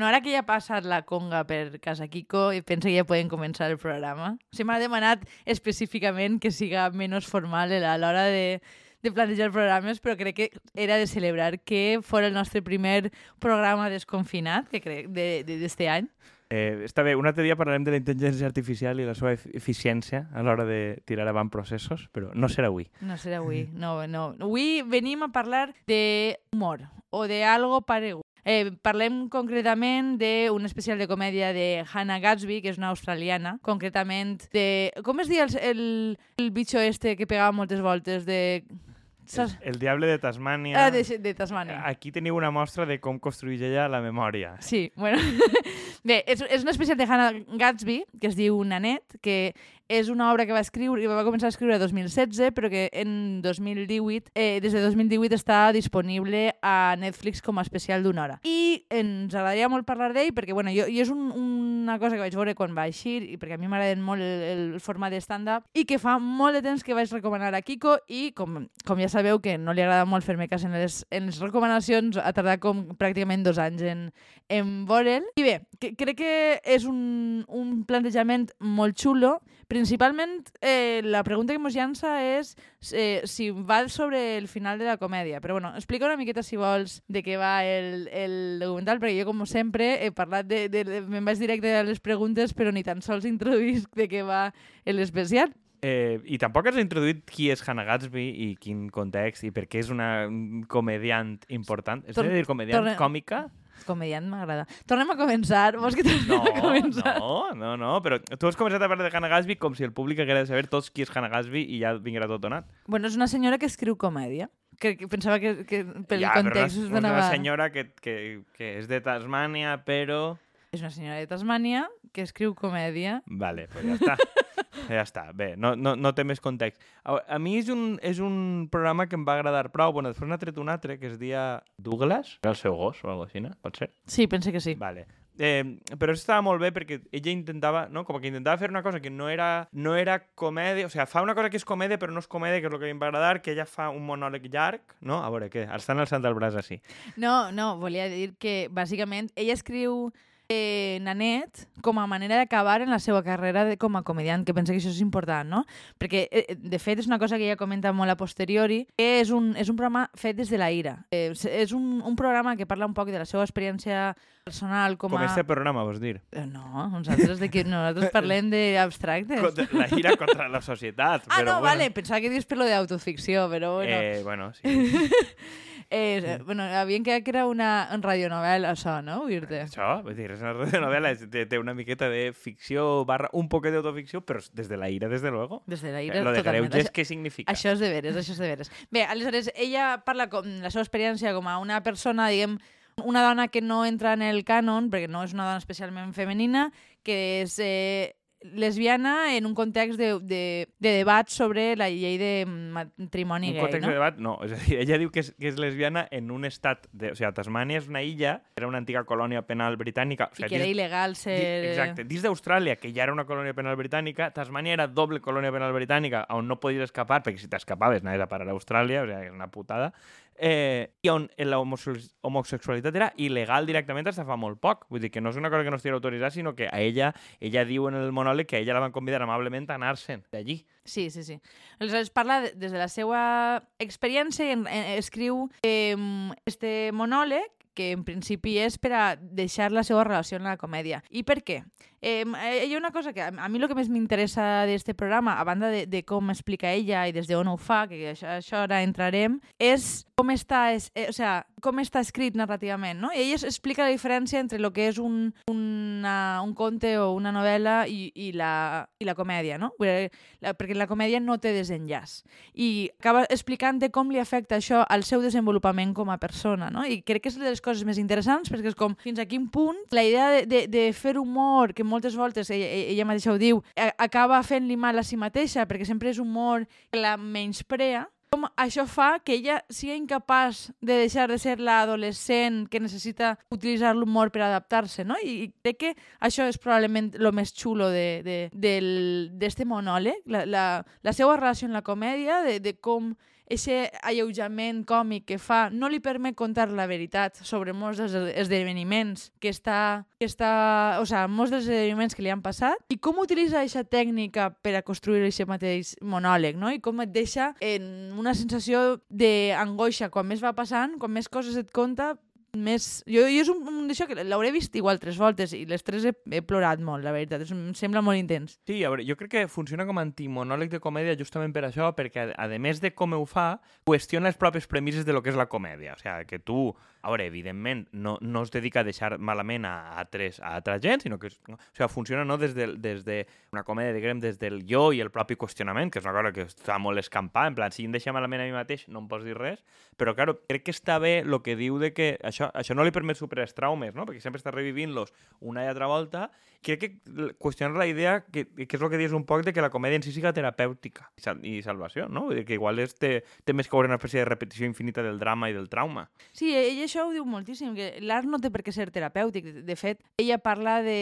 Bueno, ara que ja ha passat la conga per casa Kiko, penso que ja podem començar el programa. Sigui, m'ha demanat específicament que siga menys formal a l'hora de, de planejar programes, però crec que era de celebrar que fos el nostre primer programa desconfinat, que crec, d'este de, de, any. Eh, està bé, un altre dia parlarem de la intel·ligència artificial i la seva eficiència a l'hora de tirar avant processos, però no serà avui. No serà avui, no, no. Avui venim a parlar d'humor o de algo paregut. Eh, parlem concretament d'un especial de comèdia de Hannah Gatsby, que és una australiana, concretament de... Com es diu el, el, el bitxo este que pegava moltes voltes de... El, el Diable de Tasmània. Ah, de, de Tasmània. Aquí teniu una mostra de com construeix ella la memòria. Sí, bueno. Bé, és, és un especial de Hannah Gatsby, que es diu Nanet, que és una obra que va escriure, que va començar a escriure en 2016, però que en 2018, eh, des de 2018 està disponible a Netflix com a especial d'una hora. I ens agradaria molt parlar d'ell perquè, bueno, jo, jo és un, una cosa que vaig veure quan va eixir i perquè a mi m'agraden molt el, el format stand-up i que fa molt de temps que vaig recomanar a Kiko i, com, com ja sabeu que no li agrada molt fer-me cas en les, en les recomanacions, ha tardat com pràcticament dos anys en, en veure'l. I bé, que, crec que és un, un plantejament molt xulo, Principalment, eh, la pregunta que ens llança és eh, si va sobre el final de la comèdia. Però bueno, explica una miqueta, si vols, de què va el, el documental, perquè jo, com sempre, he parlat de... de, de me'n vaig directe a les preguntes, però ni tan sols introduïsc de què va l'especial. Eh, I tampoc has introduït qui és Hannah Gatsby i quin context i per què és una comediant important. És Tor dir comediant torne... còmica? Comediant m'agrada. Tornem a començar. Vols que tornem no, a començar? No, no, no, però tu has començat a parlar de Hannah Gatsby com si el públic hagués de saber tots qui és Hannah Gatsby i ja vinguera tot donat. Bueno, és una senyora que escriu comèdia. Que, que pensava que, que pel ja, context us donava... És una senyora que, que, que és de Tasmània, però... És una senyora de Tasmània que escriu comèdia. Vale, pues ja està. ja està, bé, no, no, no té més context. A, a mi és un, és un programa que em va agradar prou. Bueno, després n'ha tret un altre, que es dia Douglas, el seu gos o alguna cosa així, pot ser? Sí, pense que sí. Vale. Eh, però estava molt bé perquè ella intentava, no? com que intentava fer una cosa que no era, no era comèdia, o sigui, fa una cosa que és comèdia però no és comèdia, que és el que em va agradar, que ella fa un monòleg llarg, no? A veure, què? Estan alçant el braç així. No, no, volia dir que bàsicament ella escriu eh, Nanet com a manera d'acabar en la seva carrera de, com a comediant, que pensa que això és important, no? Perquè, eh, de fet, és una cosa que ella comenta molt a posteriori, que és un, és un programa fet des de la ira. Eh, és un, un programa que parla un poc de la seva experiència personal com a... Com este programa, vols dir? Eh, no, nosaltres, de que, nosaltres parlem d'abstractes. La ira contra la societat. Ah, però no, bueno. vale, pensava que dius per lo d'autoficció, però bueno. Eh, bueno, sí. Eh, bueno, havien que era una radionovel·la, això, no? Oir-te. Això, vull dir, és una radionovel·la, té, té una miqueta de ficció barra un poquet d'autoficció, però des de la ira, des de luego. Des de la ira, eh, Lo de. Greuges, què significa? Això és de veres, això és de veres. Bé, aleshores, ella parla com la seva experiència com a una persona, diguem, una dona que no entra en el cànon, perquè no és una dona especialment femenina, que és eh, lesbiana en un context de, de, de debat sobre la llei de matrimoni un gay, context no? de debat, no. És a dir, ella diu que és, que és lesbiana en un estat... De, o sigui, Tasmània és una illa, era una antiga colònia penal britànica. O sigui, I que era dins, il·legal ser... Exacte. Dins d'Austràlia, que ja era una colònia penal britànica, Tasmània era doble colònia penal britànica, on no podies escapar, perquè si t'escapaves anaves a parar a Austràlia, o sigui, és una putada eh, i on la homosexualitat era il·legal directament de fa molt poc. Vull dir que no és una cosa que no estigui autoritzada, sinó que a ella, ella diu en el monòleg que a ella la van convidar amablement a anar-se'n d'allí. Sí, sí, sí. Aleshores parla des de la seva experiència i en, en, escriu eh, este monòleg que en principi és per a deixar la seva relació en la comèdia. I per què? Eh, hi ha una cosa que a mi el que més m'interessa d'aquest programa, a banda de, de com explica ella i des d'on ho fa, que això, això ara entrarem, és com està, és, eh, o sea, com està escrit narrativament. No? I ella explica la diferència entre el que és un, una, un conte o una novel·la i, i, la, i la comèdia, no? La, perquè la comèdia no té desenllaç. I acaba explicant de com li afecta això al seu desenvolupament com a persona. No? I crec que és una de les coses més interessants perquè és com fins a quin punt la idea de, de, de fer humor, que moltes voltes, ella, ella mateixa ho diu, acaba fent-li mal a si mateixa perquè sempre és humor que la menysprea, com això fa que ella sigui incapaç de deixar de ser l'adolescent que necessita utilitzar l'humor per adaptar-se, no? I, crec que això és probablement el més xulo d'este de, de, monòleg, la, la, la seva relació amb la comèdia, de, de com Eixe alleujament còmic que fa no li permet contar la veritat sobre molts dels esdeveniments que està, que està o sigui, molts dels esdeveniments que li han passat i com utilitza aquesta tècnica per a construir aquest mateix monòleg, no? I com et deixa en una sensació d'angoixa quan més va passant, quan més coses et conta, més... Jo, jo és un, un d'això que l'hauré vist igual tres voltes i les tres he, he plorat molt, la veritat. És, em sembla molt intens. Sí, a veure, jo crec que funciona com a antimonòleg de comèdia justament per això, perquè a, a més de com ho fa, qüestiona les pròpies premisses de lo que és la comèdia. O sigui, que tu, a veure, evidentment, no, no es dedica a deixar malament a, a, tres, a altra gent, sinó que o sigui, funciona no des de, des de una comèdia, diguem, des del jo i el propi qüestionament, que és una cosa que està molt escampada, en plan, si em deixa malament a mi mateix no em pots dir res, però, claro, crec que està bé el que diu de que això, això no li permet superar els traumes, no? perquè sempre està revivint-los una i altra volta. Crec que qüestionar la idea, que, que és el que dius un poc, de que la comèdia en si siga terapèutica i, sal i salvació, no? Vull dir que igual és, té, té més que veure una espècie de repetició infinita del drama i del trauma. Sí, ell això ho diu moltíssim, que l'art no té per què ser terapèutic. De, fet, ella parla de...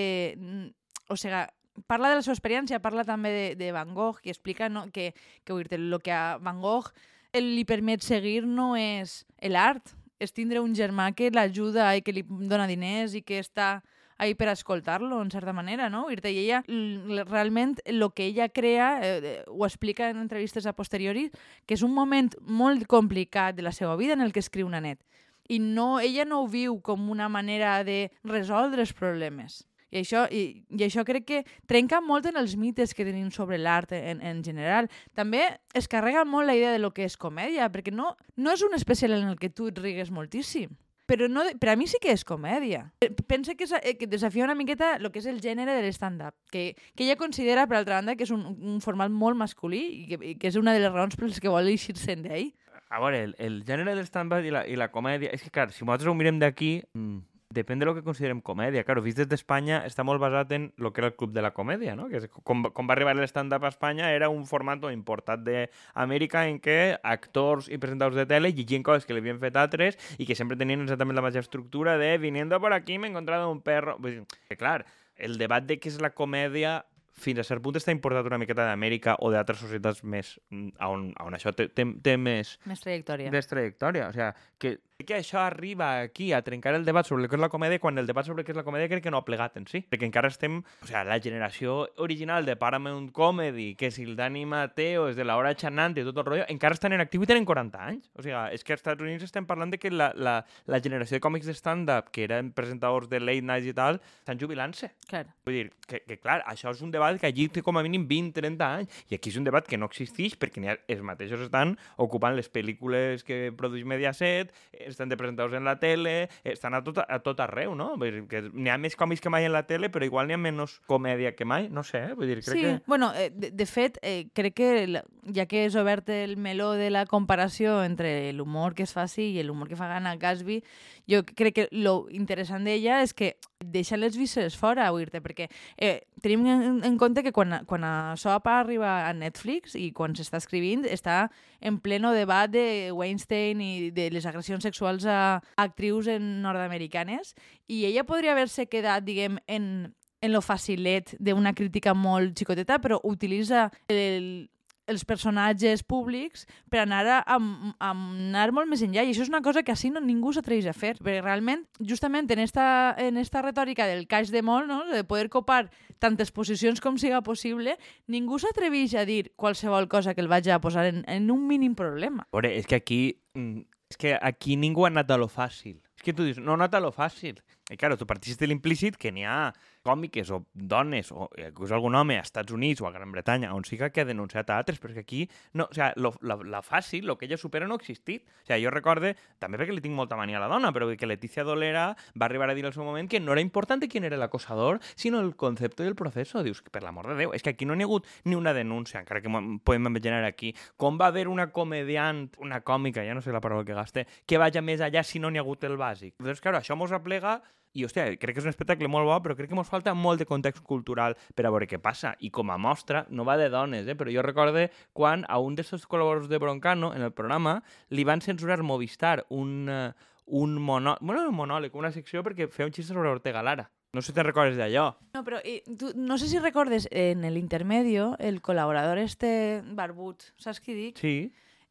O sigui, parla de la seva experiència, parla també de, de Van Gogh, i explica no, que, que el que a Van Gogh li permet seguir no és l'art, és tindre un germà que l'ajuda i que li dona diners i que està ahí per escoltar-lo, en certa manera, no? I ella, realment, el que ella crea, eh, ho explica en entrevistes a posteriori, que és un moment molt complicat de la seva vida en el que escriu una net. I no, ella no ho viu com una manera de resoldre els problemes. I això, i, I això crec que trenca molt en els mites que tenim sobre l'art en, en general. També es carrega molt la idea de lo que és comèdia, perquè no, no és un especial en el que tu et rigues moltíssim però no, per a mi sí que és comèdia. Pensa que, eh, que desafia una miqueta el que és el gènere de l'stand-up, que, que ella considera, per altra banda, que és un, un format molt masculí i que, i que és una de les raons per les que vol eixir-se'n d'ell. A veure, el, el gènere del stand-up i, la, i la comèdia... És que, clar, si nosaltres ho mirem d'aquí, mmm, Depèn de lo que considerem comèdia. Claro, vist des d'Espanya està molt basat en el que era el Club de la Comèdia, no? Que com, com va arribar l'stand-up a Espanya era un format importat d'Amèrica en què actors i presentadors de tele llegien coses que li havien fet altres i que sempre tenien exactament la mateixa estructura de viniendo por aquí me he encontrado un perro... Vull dir, que clar, el debat de què és la comèdia fins a cert punt està importat una miqueta d'Amèrica o d'altres societats més mm, on, on això té, té, té més... Més trajectòria. Més trajectòria. O sigui, que, que això arriba aquí a trencar el debat sobre el que és la comèdia quan el debat sobre què és la comèdia crec que no ha plegat en si. Perquè encara estem... O sigui, la generació original de Paramount Comedy, que si el Dani Mateo és de l'hora xanant i tot el rotllo, encara estan en actiu i tenen 40 anys. O sigui, és que als Estats Units estem parlant de que la, la, la generació de còmics de stand-up, que eren presentadors de late nights i tal, estan jubilant-se. Clar. Vull dir, que, que clar, això és un debat que allí té com a mínim 20-30 anys, i aquí és un debat que no existeix perquè ha, els mateixos estan ocupant les pel·lícules que produeix Mediaset, estan de presentadors en la tele, estan a tot, a tot arreu, no? Vull dir, que n'hi ha més còmics que mai en la tele, però igual n'hi ha menys comèdia que mai, no sé, vull dir, crec sí, que... bueno, eh, de, de fet, eh, crec que ja que és obert el meló de la comparació entre l'humor que es faci i l'humor que fa Gana Gatsby, jo crec que lo interessant d'ella és que deixa les visses fora, vull dir perquè eh, tenim en, en compte que quan, quan això arriba a Netflix i quan s'està escrivint està en pleno debat de Weinstein i de les agressions sexuals a actrius nord-americanes i ella podria haver-se quedat, diguem, en, en lo facilet d'una crítica molt xicoteta, però utilitza el, els personatges públics per anar a, a, a anar molt més enllà. I això és una cosa que així no, ningú s'atreveix a fer, perquè realment, justament en esta, en esta retòrica del caix de molt, no? de poder copar tantes posicions com siga possible, ningú s'atreveix a dir qualsevol cosa que el vagi a posar en, en un mínim problema. Veure, és que aquí... És que aquí ningú ha anat a lo fàcil. És que tu dius, no ha anat a lo fàcil. I, claro, tu partixes de l'implícit que n'hi ha còmiques o dones o inclús algun home als Estats Units o a Gran Bretanya on siga que ha denunciat a altres, perquè aquí no, o sea, lo, la, la fàcil, el que ella supera no ha existit. O sea, jo recorde, també perquè li tinc molta mania a la dona, però que Letícia Dolera va arribar a dir al seu moment que no era important qui era l'acosador, sinó el concepte del procés. Dius, per l'amor de Déu, és que aquí no n'hi ha hagut ni una denúncia, encara que podem imaginar aquí. Com va haver una comediant, una còmica, ja no sé la paraula que gaste, que vagi més allà si no n'hi ha hagut el bàsic? Doncs, claro, això mos aplega i, hòstia, crec que és un espectacle molt bo, però crec que ens falta molt de context cultural per a veure què passa. I com a mostra, no va de dones, eh? però jo recorde quan a un dels seus col·laboradors de Broncano, en el programa, li van censurar Movistar un, uh, un, monò... bueno, un monòleg, una secció, perquè feia un xiste sobre Ortega Lara. No sé si te recordes d'allò. No, però i, tu, no sé si recordes en el intermedio el col·laborador este barbut, saps qui dic? Sí.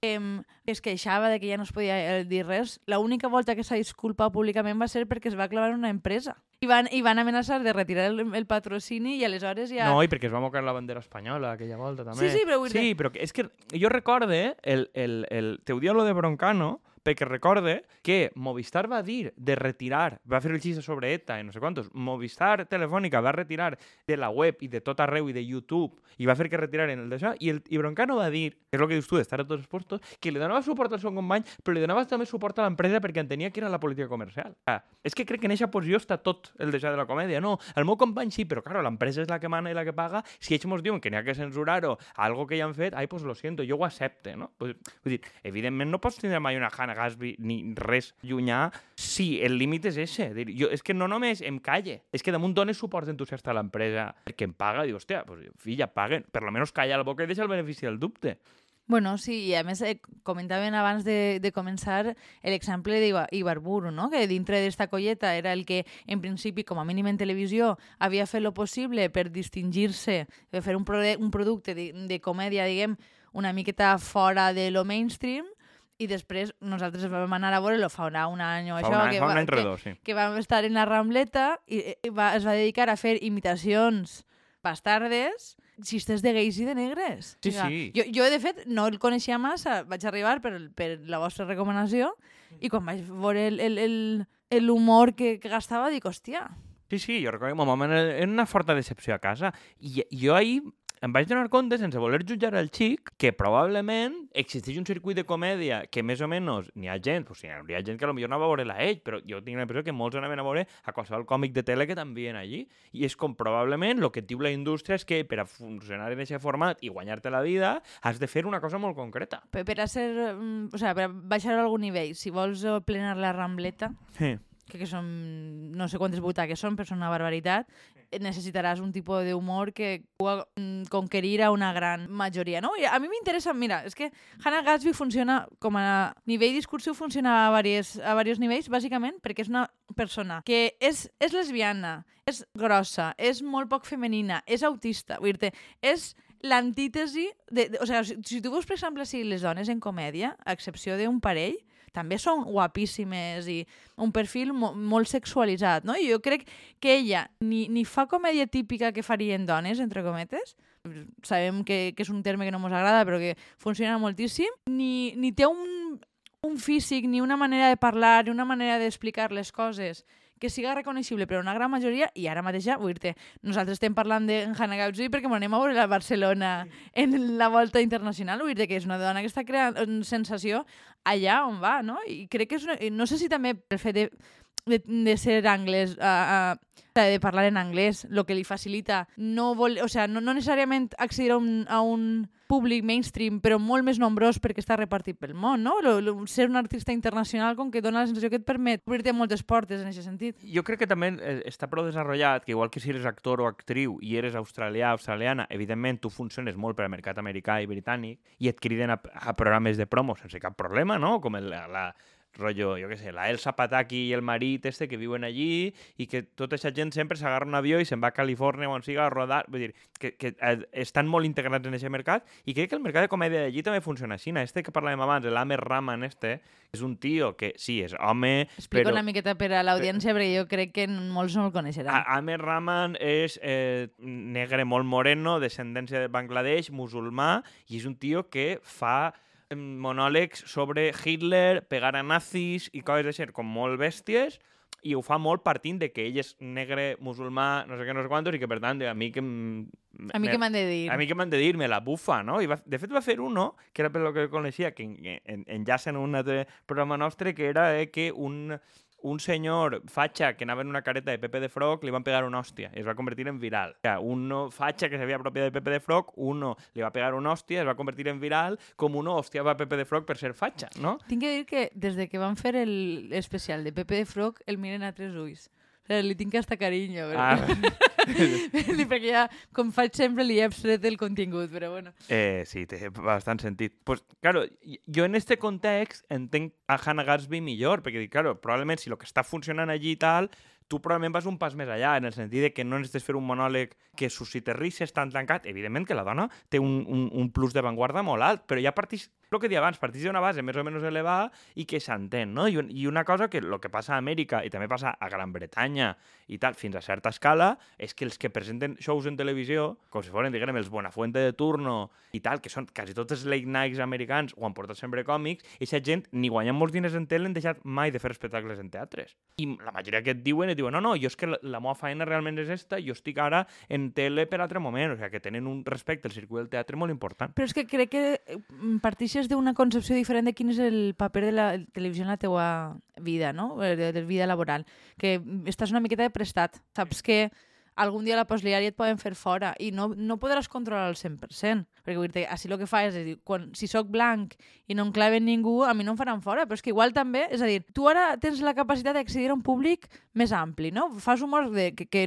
Em, es queixava de que ja no es podia eh, dir res. L'única volta que s'ha disculpat públicament va ser perquè es va clavar una empresa. I van, i van amenaçar de retirar el, el patrocini i aleshores ja... No, i perquè es va mocar la bandera espanyola aquella volta, també. Sí, sí, però Sí, però és que jo recorde, el, el, el, te ho lo de Broncano, perquè recorde que Movistar va dir de retirar, va fer el xiste sobre ETA i no sé quantos, Movistar Telefònica va retirar de la web i de tot arreu i de YouTube i va fer que retiraren el d'això i, el, i Broncano va dir, que és el que dius tu d'estar a tots els postos, que li donava suport al seu company però li donava també suport a l'empresa perquè entenia que era la política comercial. Ah, és que crec que en aquesta posició està tot el d'això de la comèdia. No, el meu company sí, però claro, l'empresa és la que mana i la que paga. Si ells mos diuen que n'hi ha que censurar-ho, algo que ja han fet, ai, pues lo siento, jo ho accepte, no? Pues, vull dir, evidentment no pots tindre mai una Hannah Gatsby ni res llunyà si el límit és ese. Dir, jo, és que no només em calle, és que damunt dones suport entusiasta a l'empresa perquè em paga, diu, hòstia, pues, filla, paguen, per lo menos calla la boca i deixa el benefici del dubte. Bueno, sí, i a més eh, comentaven abans de, de començar l'exemple d'Ibarburu, no? que dintre d'esta colleta era el que, en principi, com a mínim en televisió, havia fet lo possible per distingir-se, per fer un, pro un producte de, de comèdia, diguem, una miqueta fora de lo mainstream, i després nosaltres vam anar a veure-lo fa un any o Fa això, un any, que, fa un va, any que, sí. que vam estar en la Rambleta i, i va, es va dedicar a fer imitacions bastardes, xistes de gais i de negres. Sí, O sigui, sí. Jo, jo, de fet, no el coneixia massa, vaig arribar per, per la vostra recomanació i quan vaig veure el- el- el- el humor que, que gastava, dic, hòstia, Sí, sí, jo recordo que un moment era una forta decepció a casa. I jo ahir em vaig donar compte, sense voler jutjar el xic, que probablement existeix un circuit de comèdia que més o menys n'hi ha gent, pues, hi hauria gent que potser anava a veure-la ell, però jo tinc la impressió que molts anaven a veure a qualsevol còmic de tele que també allí. I és com probablement el que et diu la indústria és que per a funcionar en aquest format i guanyar-te la vida has de fer una cosa molt concreta. per, per a ser, mm, o sea, per a baixar a algun nivell, si vols plenar la Rambleta, Sí. Que, que són, no sé quantes butaques són, però són una barbaritat, necessitaràs un tipus d'humor que pugui mm, conquerir a una gran majoria, no? I a mi m'interessa, mira, és que Hannah Gatsby funciona com a nivell discursiu, funciona a varios, a varios nivells, bàsicament perquè és una persona que és, és lesbiana, és grossa, és molt poc femenina, és autista, vull dir és l'antítesi... De, de, o sigui, si, si tu veus, per exemple, si les dones en comèdia, a excepció d'un parell, també són guapíssimes i un perfil mo molt sexualitzat, no? I jo crec que ella ni, ni fa comèdia típica que farien dones, entre cometes, sabem que, que és un terme que no ens agrada, però que funciona moltíssim, ni, ni té un, un físic, ni una manera de parlar, ni una manera d'explicar les coses que siga reconeixible per una gran majoria i ara mateix, vull dir-te, nosaltres estem parlant de Hannah Gatsby perquè m'anem a veure a Barcelona en la volta internacional, vull dir que és una dona que està creant una sensació allà on va, no? I crec que és una... no sé si també el fet de, de, de ser anglès, uh, uh, de parlar en anglès, el que li facilita no, vol, o sea, no, no necessàriament accedir a un, a un públic mainstream, però molt més nombrós perquè està repartit pel món, no? Lo, lo, ser un artista internacional com que dona la sensació que et permet obrir-te moltes portes en aquest sentit. Jo crec que també eh, està prou desenvolupat que igual que si eres actor o actriu i eres australià o australiana, evidentment tu funciones molt per al mercat americà i britànic i et criden a, a programes de promo sense cap problema, no? Com el, la rollo, jo què sé, la Elsa Pataki i el marit este que viuen allí i que tota aquesta gent sempre s'agarra un avió i se'n va a Califòrnia o on siga a rodar. Vull dir, que, que eh, estan molt integrats en aquest mercat i crec que el mercat de comèdia d'allí també funciona així. Este que parlàvem abans, l'Amer Rahman este, és un tio que sí, és home, Explico però... una miqueta per a l'audiència perquè jo crec que molts no el coneixeran. Amer Rahman és eh, negre molt moreno, descendència de Bangladesh, musulmà, i és un tio que fa monòlegs sobre Hitler, pegar a nazis i coses així, com molt bèsties, i ho fa molt partint de que ell és negre, musulmà, no sé què, no sé quantos, i que per tant, a mi que... a mi què m'han de dir? a mi què m'han de dir? Me la bufa, no? I va, de fet va fer uno, que era per lo que coneixia, que en, en, enllaça en un altre programa nostre, que era eh, que un, un senyor fatxa que anava en una careta de Pepe de Frog li van pegar una hòstia i es va convertir en viral. O sea, un fatxa que s'havia apropiat de Pepe de Frog, uno li va pegar una hòstia, es va convertir en viral, com uno hostiava a Pepe de Frog per ser fatxa, no? Tinc que dir que des de que van fer el especial de Pepe de Frog el miren a tres ulls. Sigui, li tinc hasta carinyo. Però... Ah, perquè ja, com faig sempre, li he abstret el contingut, però bueno. Eh, sí, té bastant sentit. Pues, claro, jo en este context entenc a Hannah Gatsby millor, perquè dic, claro, probablement si el que està funcionant allí i tal, tu probablement vas un pas més allà, en el sentit de que no necessites fer un monòleg que suscite risses tan tancat. Evidentment que la dona té un, un, un plus d'avantguarda molt alt, però ja partix El que dia abans, partís d'una base més o menys elevada i que s'entén, no? I, un- I una cosa que el que passa a Amèrica i també passa a Gran Bretanya i tal, fins a certa escala, és que els que presenten shows en televisió, com si foren, diguem, els Buenafuente de turno i tal, que són quasi tots els late nights americans o han portat sempre còmics, i aquesta gent, ni guanyant molts diners en tele, han deixat mai de fer espectacles en teatres. I la majoria que et diuen, et diuen, no, no, jo és que la, la meva feina realment és esta, jo estic ara en tele per altre moment, o sigui, que tenen un respecte al circuit del teatre molt important. Però és que crec que eh, partixes d'una concepció diferent de quin és el paper de la televisió en la teua vida, no? Eh, De, de vida laboral. Que estàs una miqueta de prestat. Saps que algun dia la postliar et poden fer fora i no, no podràs controlar el 100%. Perquè vull dir així el que fa és, és dir, quan, si sóc blanc i no em claven ningú, a mi no em faran fora. Però és que igual també, és a dir, tu ara tens la capacitat d'accedir a un públic més ampli, no? Fas humor de, que, que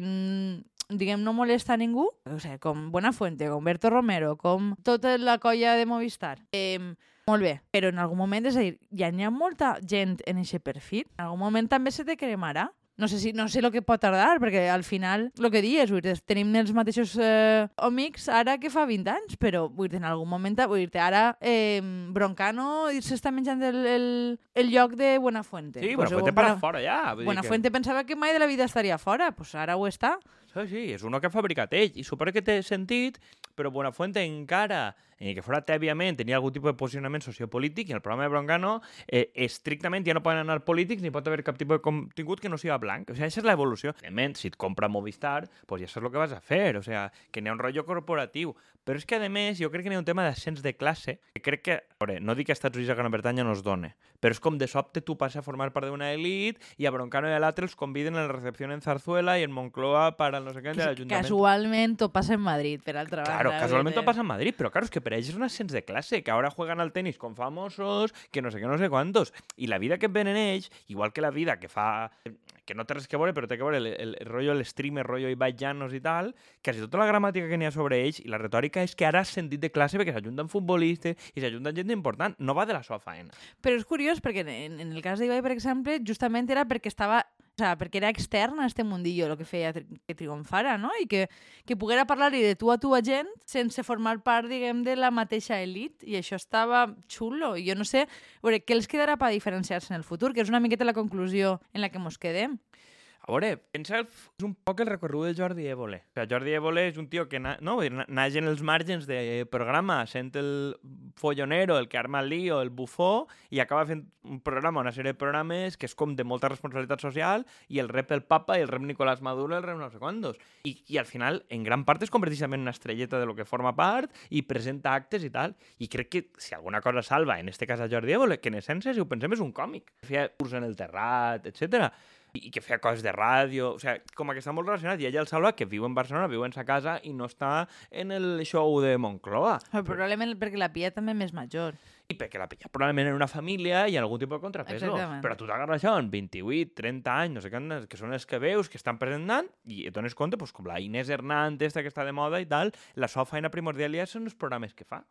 diguem, no molesta a ningú, o sigui, com Buenafuente, com Berto Romero, com tota la colla de Movistar. Eh, molt bé, però en algun moment, és a dir, ja n'hi ha molta gent en aquest perfil. En algun moment també se te cremarà. No sé, si, no sé el que pot tardar, perquè al final, el que dius, vull dir, tenim els mateixos eh, amics ara que fa 20 anys, però vull dir, en algun moment, vull dir, ara eh, Broncano s'està menjant el, el, el lloc de Buenafuente. Sí, Pues, Buenafuente para Buena- fora ja. Vull dir que- Buenafuente pensava que mai de la vida estaria fora, pues ara ho està. Sí, sí, és uno que ha fabricat ell. I suposo que té sentit, però Buenafuente encara, ni que fora tèbiament, tenia algun tipus de posicionament sociopolític i el programa de Broncano eh, estrictament ja no poden anar polítics ni pot haver cap tipus de contingut que no sigui blanc. O sigui, aquesta és l'evolució. Evidentment, si et compra Movistar, pues ja saps el que vas a fer. O sigui, que n'hi ha un rotllo corporatiu. Però és que, a més, jo crec que n'hi ha un tema d'ascens de classe que crec que, a veure, no dic que Estats Units i a Gran Bretanya no es dona, però és com de sobte tu passes a formar part d'una elit i a Broncano i a l'altre els conviden a la recepció en Zarzuela i en Moncloa para el no sé què de l'Ajuntament. casualment ho passa en Madrid, per altra Claro, banda. casualmente vull dir. pasa en Madrid, pero claro, es que para ellos es un ascenso de clase, que ahora juegan al tenis con famosos, que no sé qué, no sé cuántos. Y la vida que ven en ells, igual que la vida que fa que no té res que veure, però té que veure el, el, el rotllo, el streamer, rotllo Ibai Llanos i tal, quasi tota la gramàtica que n'hi ha sobre ells i la retòrica és que ara has sentit de classe perquè s'ajunten futbolistes i s'ajunten gent important. No va de la seva faena. Però és curiós perquè en, en el cas d'Ibai, per exemple, justament era perquè estava o sea, perquè era extern a este mundillo el que feia que triomfara, no? I que, que poguera parlar-li de tu a tu a gent sense formar part, diguem, de la mateixa elit. I això estava xulo. I jo no sé, a veure, què els quedarà per diferenciar-se en el futur? Que és una miqueta la conclusió en la que mos quedem. A veure, pensa és un poc el recorregut de Jordi Évole. O sigui, Jordi Évole és un tio que na, no, naix en els margens de programa, sent el follonero, el que arma el lío, el bufó, i acaba fent un programa, una sèrie de programes que és com de molta responsabilitat social, i el rep el papa, i el rep Nicolás Maduro, el rep no sé quantos. I, I al final, en gran part, es converteix també en una estrelleta de lo que forma part, i presenta actes i tal. I crec que si alguna cosa salva, en este cas a Jordi Évole, que en essència, si ho pensem, és un còmic. Feia curs en el terrat, etc i que feia coses de ràdio, o sigui, com que està molt relacionat, i ella el salva que viu en Barcelona, viu en sa casa i no està en el show de Moncloa. Però probablement perquè la pilla també més major. I perquè la pilla probablement en una família i en algun tipus de contrapeso. Exactament. Però tu t'agarres això en 28, 30 anys, no sé què, que són els que veus, que estan presentant, i et dones compte, pues, com la Inés Hernández, esta que està de moda i tal, la seva feina primordial ja són els programes que fa.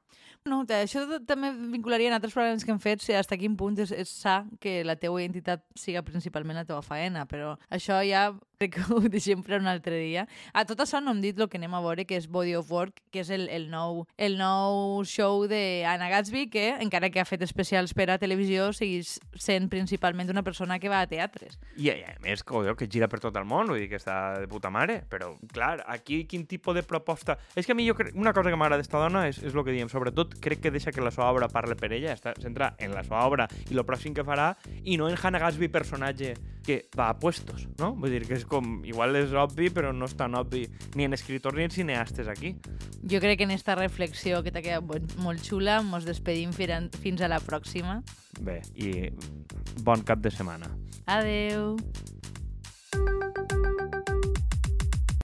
No, això també vincularia en altres programes que hem fet, si hasta quin punt és, és sa que la teua identitat siga principalment la teua faena, però això ja crec que ho deixem per un altre dia. A tot això no hem dit el que anem a veure, que és Body of Work, que és el, el, nou, el nou show d'Anna Gatsby, que, encara que ha fet especials per a televisió, segueix sent principalment una persona que va a teatres. I, i a més, colló, que gira per tot el món, vull dir que està de puta mare. Però, clar, aquí quin tipus de proposta... És que a mi jo crec... Una cosa que m'agrada d'esta dona és, és el que diem. Sobretot, crec que deixa que la seva obra parle per ella, està centra en la seva obra i el pròxim que farà, i no en Hannah Gatsby personatge que va a puestos, no? Vull dir que és com... Igual és obvi, però no és tan obvi ni en escritors ni en cineastes aquí. Jo crec que en esta reflexió que t'ha quedat molt xula, mos despedim fir- fins a la pròxima. Bé, i bon cap de setmana. Adeu!